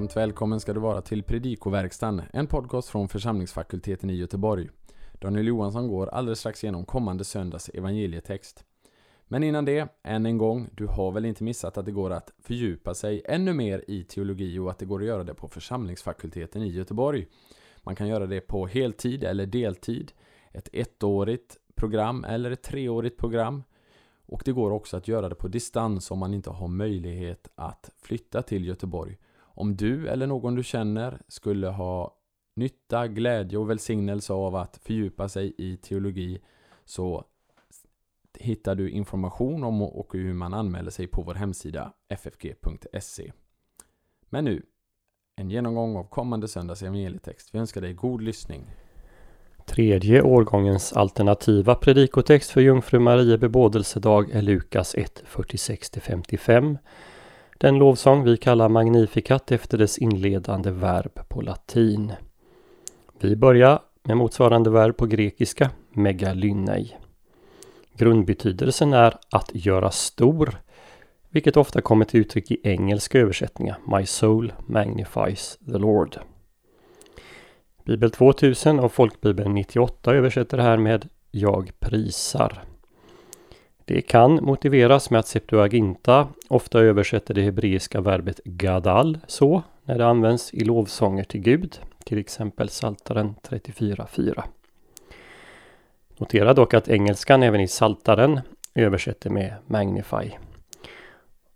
Varmt välkommen ska du vara till Predikoverkstan, en podcast från församlingsfakulteten i Göteborg. Daniel Johansson går alldeles strax igenom kommande söndags evangelietext. Men innan det, än en gång, du har väl inte missat att det går att fördjupa sig ännu mer i teologi och att det går att göra det på församlingsfakulteten i Göteborg. Man kan göra det på heltid eller deltid, ett ettårigt program eller ett treårigt program. Och det går också att göra det på distans om man inte har möjlighet att flytta till Göteborg. Om du eller någon du känner skulle ha nytta, glädje och välsignelse av att fördjupa sig i teologi så hittar du information om och hur man anmäler sig på vår hemsida ffg.se. Men nu, en genomgång av kommande söndags evangelietext. Vi önskar dig god lyssning. Tredje årgångens alternativa predikotext för Jungfru Marie bebådelsedag är Lukas 1, 46-55. Den lovsång vi kallar Magnificat efter dess inledande verb på latin. Vi börjar med motsvarande verb på grekiska, megalynei. Grundbetydelsen är att göra stor, vilket ofta kommer till uttryck i engelska översättningar. My soul magnifies the Lord. Bibel 2000 och Folkbibeln 98 översätter det här med Jag prisar. Det kan motiveras med att Septuaginta ofta översätter det hebreiska verbet gadal så när det används i lovsånger till Gud, till exempel Saltaren 34.4. Notera dock att engelskan även i Saltaren översätter med Magnify.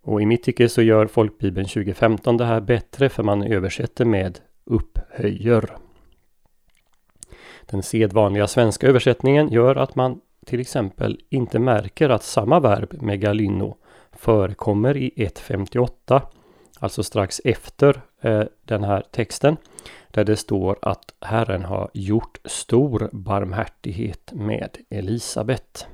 Och i mitt tycke så gör Folkbibeln 2015 det här bättre för man översätter med upphöjer. Den sedvanliga svenska översättningen gör att man till exempel inte märker att samma verb megalino förekommer i 1.58, alltså strax efter eh, den här texten, där det står att Herren har gjort stor barmhärtighet med Elisabet.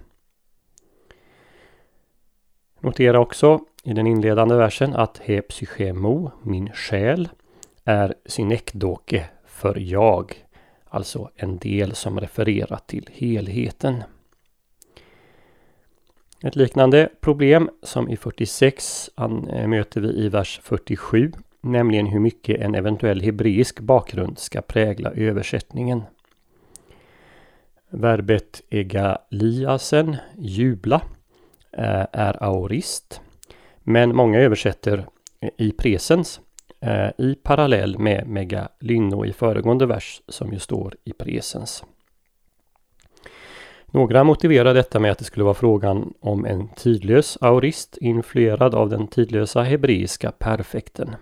Notera också i den inledande versen att he psychemo, min själ, är synekdoke för jag, alltså en del som refererar till helheten. Ett liknande problem som i 46 eh, möter vi i vers 47, nämligen hur mycket en eventuell hebreisk bakgrund ska prägla översättningen. Verbet egaliasen, jubla, eh, är aorist, men många översätter eh, i presens i parallell med megalynno i föregående vers som ju står i presens. Några motiverar detta med att det skulle vara frågan om en tidlös aorist influerad av den tidlösa hebreiska perfekten.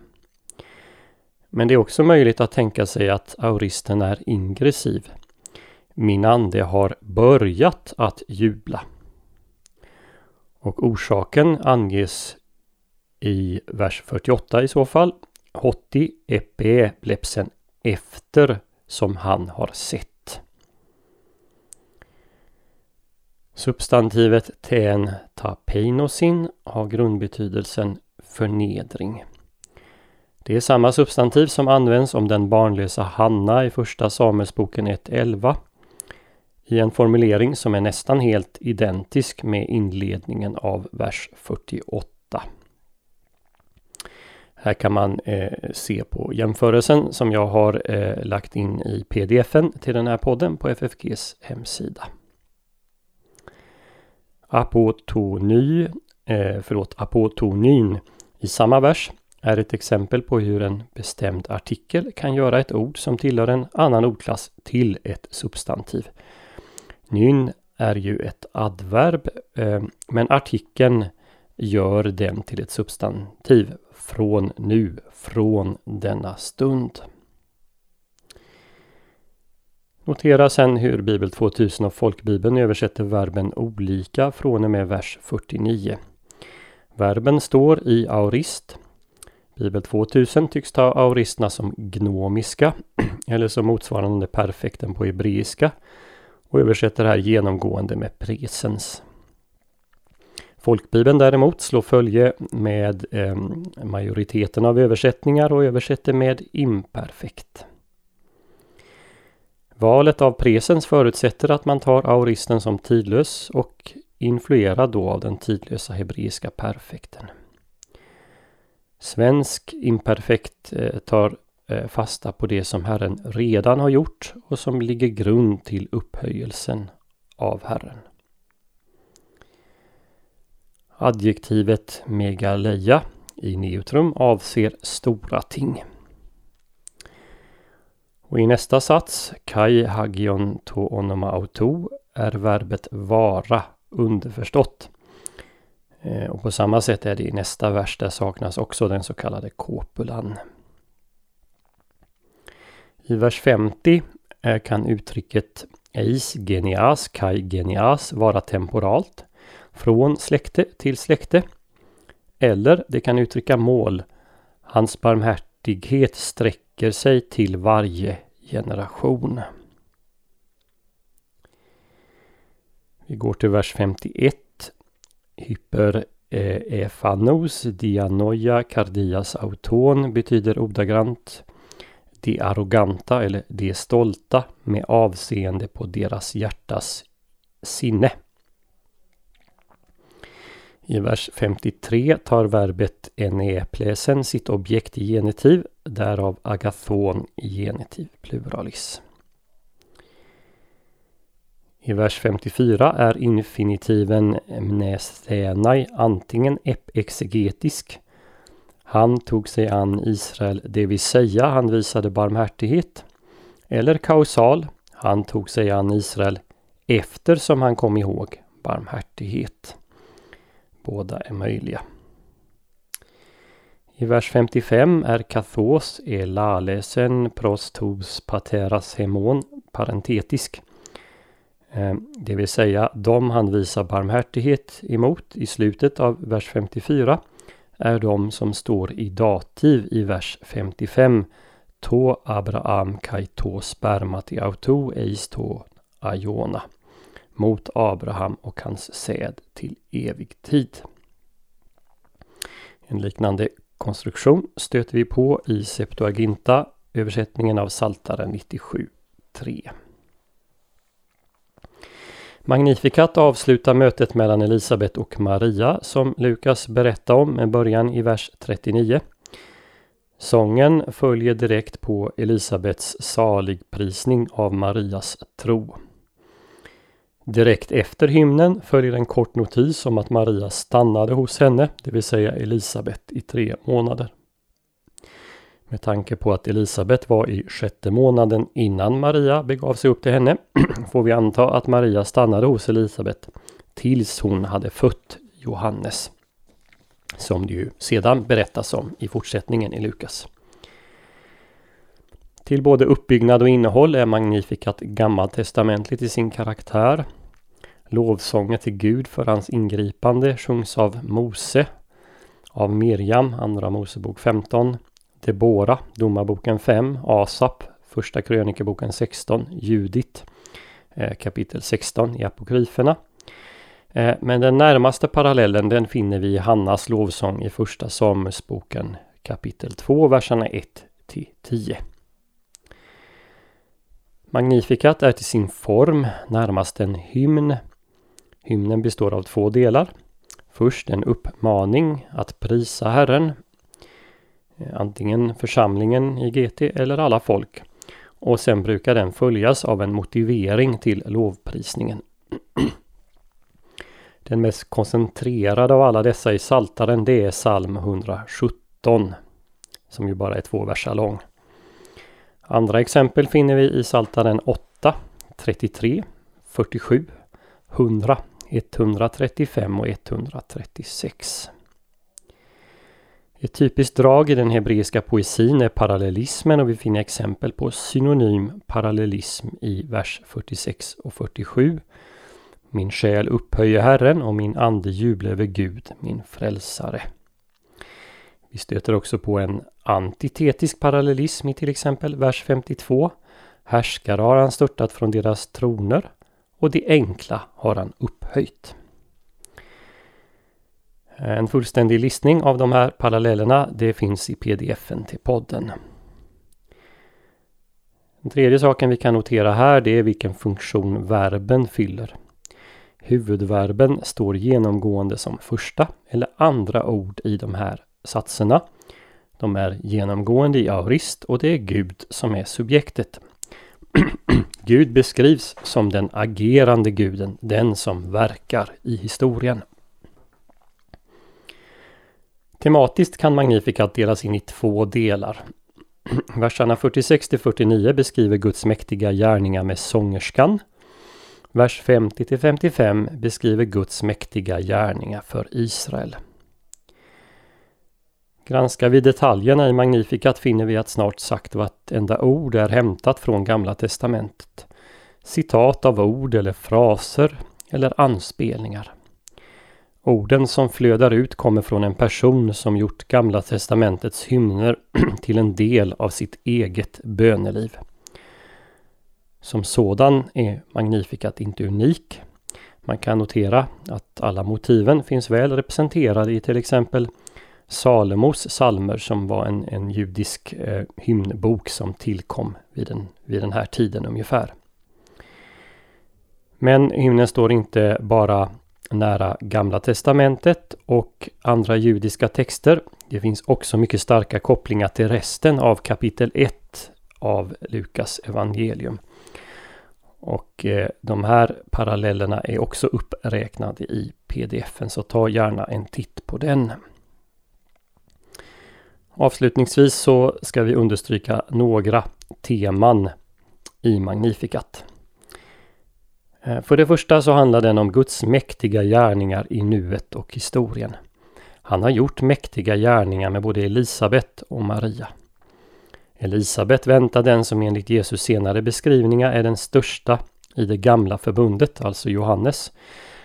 Men det är också möjligt att tänka sig att aoristen är ingressiv. Min ande har börjat att jubla. Och orsaken anges i vers 48 i så fall. Hotti epe blepsen efter som han har sett. Substantivet ten tapeinosin har grundbetydelsen förnedring. Det är samma substantiv som används om den barnlösa Hanna i Första Samuelsboken 1.11 i en formulering som är nästan helt identisk med inledningen av vers 48. Här kan man eh, se på jämförelsen som jag har eh, lagt in i pdfen till den här podden på FFGs hemsida. Apotony, eh, förlåt, apotonin i samma vers är ett exempel på hur en bestämd artikel kan göra ett ord som tillhör en annan ordklass till ett substantiv. Nyn är ju ett adverb, eh, men artikeln gör den till ett substantiv från nu, från denna stund. Notera sen hur Bibel 2000 och Folkbibeln översätter verben olika från och med vers 49. Verben står i aorist. Bibel 2000 tycks ta aoristerna som gnomiska eller som motsvarande perfekten på hebreiska och översätter här genomgående med presens. Folkbibeln däremot slår följe med eh, majoriteten av översättningar och översätter med imperfekt. Valet av presens förutsätter att man tar aoristen som tidlös och influerad då av den tidlösa hebreiska perfekten. Svensk imperfekt eh, tar eh, fasta på det som Herren redan har gjort och som ligger grund till upphöjelsen av Herren. Adjektivet megaleia i neutrum avser stora ting. Och i nästa sats, kai hagion to onoma auto, är verbet vara underförstått. Eh, och på samma sätt är det i nästa vers, där saknas också den så kallade kopulan. I vers 50 eh, kan uttrycket eis genias kai genias vara temporalt, från släkte till släkte. Eller det kan uttrycka mål. Hans barmhärtighet sträcker sig till varje generation. Vi går till vers 51. Hyper eh, Efanos dianoia cardias auton betyder ordagrant de arroganta eller de stolta med avseende på deras hjärtas sinne. I vers 53 tar verbet eneplesen sitt objekt i genitiv, därav agathon i genitiv pluralis. I vers 54 är infinitiven mnesthenai antingen exegetisk. Han tog sig an Israel, det vill säga han visade barmhärtighet. Eller kausal. Han tog sig an Israel eftersom han kom ihåg barmhärtighet. Båda är möjliga. I vers 55 är kathos elalesen prostos pateras hemon parentetisk. Eh, det vill säga de han visar barmhärtighet emot i slutet av vers 54 är de som står i dativ i vers 55. To Abraham kaito spermati auto eis to aiona. Mot Abraham och hans säd till evig tid. En liknande konstruktion stöter vi på i Septuaginta översättningen av Saltaren 97.3. Magnificat avslutar mötet mellan Elisabet och Maria som Lukas berättar om med början i vers 39. Sången följer direkt på Elisabets saligprisning av Marias tro. Direkt efter hymnen följer en kort notis om att Maria stannade hos henne, det vill säga Elisabet, i tre månader. Med tanke på att Elisabet var i sjätte månaden innan Maria begav sig upp till henne får vi anta att Maria stannade hos Elisabet tills hon hade fött Johannes. Som det ju sedan berättas om i fortsättningen i Lukas. Till både uppbyggnad och innehåll är Magnificat gammaltestamentligt i sin karaktär. Lovsånger till Gud för hans ingripande sjungs av Mose, av Miriam, Andra Mosebok 15, Debora, Domarboken 5, Asap, Första krönikeboken 16, Judit, eh, kapitel 16 i Apokryferna. Eh, men den närmaste parallellen den finner vi i Hannas lovsång i Första Samuelsboken kapitel 2, verserna 1 till 10. Magnificat är till sin form närmast en hymn. Hymnen består av två delar. Först en uppmaning att prisa Herren eh, antingen församlingen i GT eller alla folk. Och sen brukar den följas av en motivering till lovprisningen. Den mest koncentrerade av alla dessa i Saltaren det är psalm 117. Som ju bara är två verser lång. Andra exempel finner vi i Saltaren 8, 33, 47, 100, 135 och 136. Ett typiskt drag i den hebreiska poesin är parallellismen och vi finner exempel på synonym parallellism i vers 46 och 47. Min själ upphöjer Herren och min ande jublar över Gud, min frälsare. Vi stöter också på en antitetisk parallellism i till exempel vers 52. Härskare har han störtat från deras troner och det enkla har han upphöjt. En fullständig listning av de här parallellerna det finns i pdfen till podden. Den tredje saken vi kan notera här det är vilken funktion verben fyller. Huvudverben står genomgående som första eller andra ord i de här satserna. De är genomgående i aorist och det är Gud som är subjektet. Gud beskrivs som den agerande guden, den som verkar i historien. Tematiskt kan Magnificat delas in i två delar. Verserna 46 49 beskriver Guds mäktiga gärningar med sångerskan. Vers 50 55 beskriver Guds mäktiga gärningar för Israel. Granskar vi detaljerna i Magnificat finner vi att snart sagt vartenda ord är hämtat från Gamla Testamentet. Citat av ord eller fraser eller anspelningar. Orden som flödar ut kommer från en person som gjort Gamla Testamentets hymner till en del av sitt eget böneliv. Som sådan är Magnificat inte unik. Man kan notera att alla motiven finns väl representerade i till exempel Salomos salmer som var en, en judisk eh, hymnbok som tillkom vid den, vid den här tiden ungefär. Men hymnen står inte bara nära Gamla Testamentet och andra judiska texter. Det finns också mycket starka kopplingar till resten av kapitel 1 av Lukas evangelium. Och eh, de här parallellerna är också uppräknade i pdfen så ta gärna en titt på den. Avslutningsvis så ska vi understryka några teman i Magnificat. Eh, för det första så handlar den om Guds mäktiga gärningar i nuet och historien. Han har gjort mäktiga gärningar med både Elisabet och Maria. Elisabet väntar den som enligt Jesus senare beskrivningar är den största i det gamla förbundet, alltså Johannes.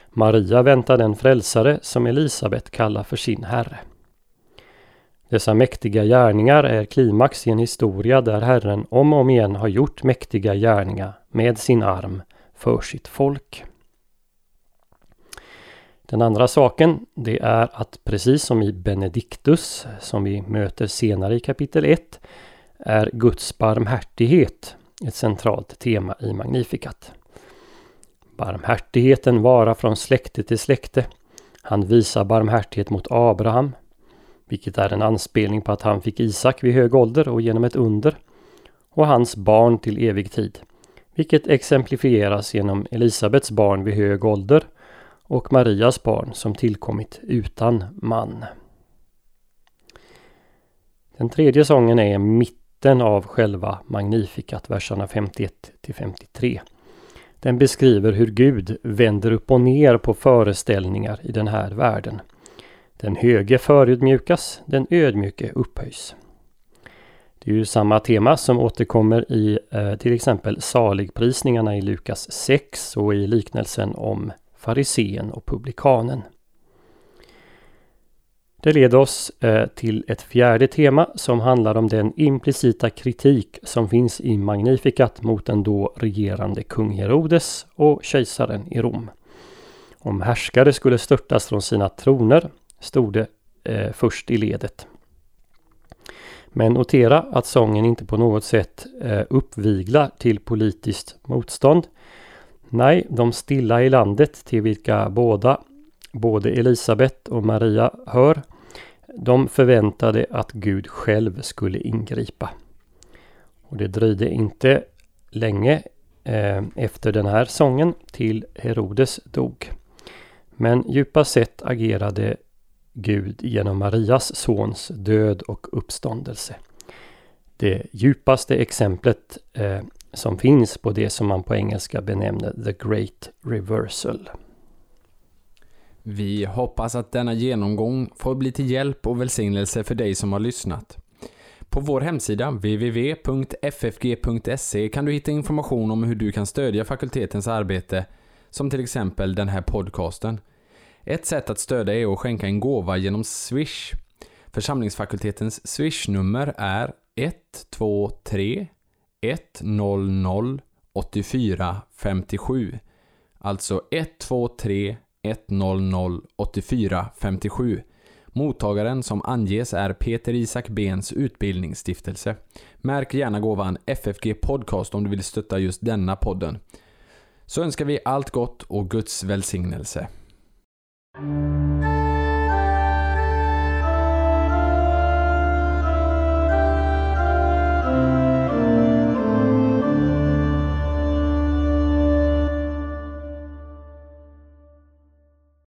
Maria väntar den frälsare som Elisabet kallar för sin herre. Dessa mäktiga gärningar är klimax i en historia där Herren om och om igen har gjort mäktiga gärningar med sin arm för sitt folk. Den andra saken det är att precis som i Benediktus som vi möter senare i kapitel 1 är Guds barmhärtighet ett centralt tema i Magnificat. Barmhärtigheten vara från släkte till släkte. Han visar barmhärtighet mot Abraham, vilket är en anspelning på att han fick Isak vid hög ålder och genom ett under, och hans barn till evig tid, vilket exemplifieras genom Elisabets barn vid hög ålder och Marias barn som tillkommit utan man. Den tredje sången är mitten av själva Magnificat, verserna 51 till 53. Den beskriver hur Gud vänder upp och ner på föreställningar i den här världen. Den höge förödmjukas, den ödmjuke upphöjs. Det är ju samma tema som återkommer i eh, till exempel saligprisningarna i Lukas 6 och i liknelsen om farisén och publikanen. Det leder oss eh, till ett fjärde tema som handlar om den implicita kritik som finns i Magnificat mot den då regerande kung Herodes och kejsaren i Rom. Om härskare skulle störtas från sina troner stod det eh, först i ledet. Men notera att sången inte på något sätt eh, uppviglar till politiskt motstånd. Nej, de stilla i landet till vilka båda, både Elisabet och Maria hör, de förväntade att Gud själv skulle ingripa. Och det dröjde inte länge eh, efter den här sången till Herodes dog. Men djupast sett agerade Gud genom Marias sons död och uppståndelse. Det djupaste exemplet eh, som finns på det som man på engelska benämner The Great Reversal. Vi hoppas att denna genomgång får bli till hjälp och välsignelse för dig som har lyssnat. På vår hemsida www.ffg.se kan du hitta information om hur du kan stödja fakultetens arbete, som till exempel den här podcasten. Ett sätt att stödja är att skänka en gåva genom Swish. Församlingsfakultetens Swish-nummer är 123 100 84 57. Alltså 123 100 84 57. Mottagaren som anges är Peter Isak Bens utbildningsstiftelse. Märk gärna gåvan FFG Podcast om du vill stötta just denna podden. Så önskar vi allt gott och Guds välsignelse. you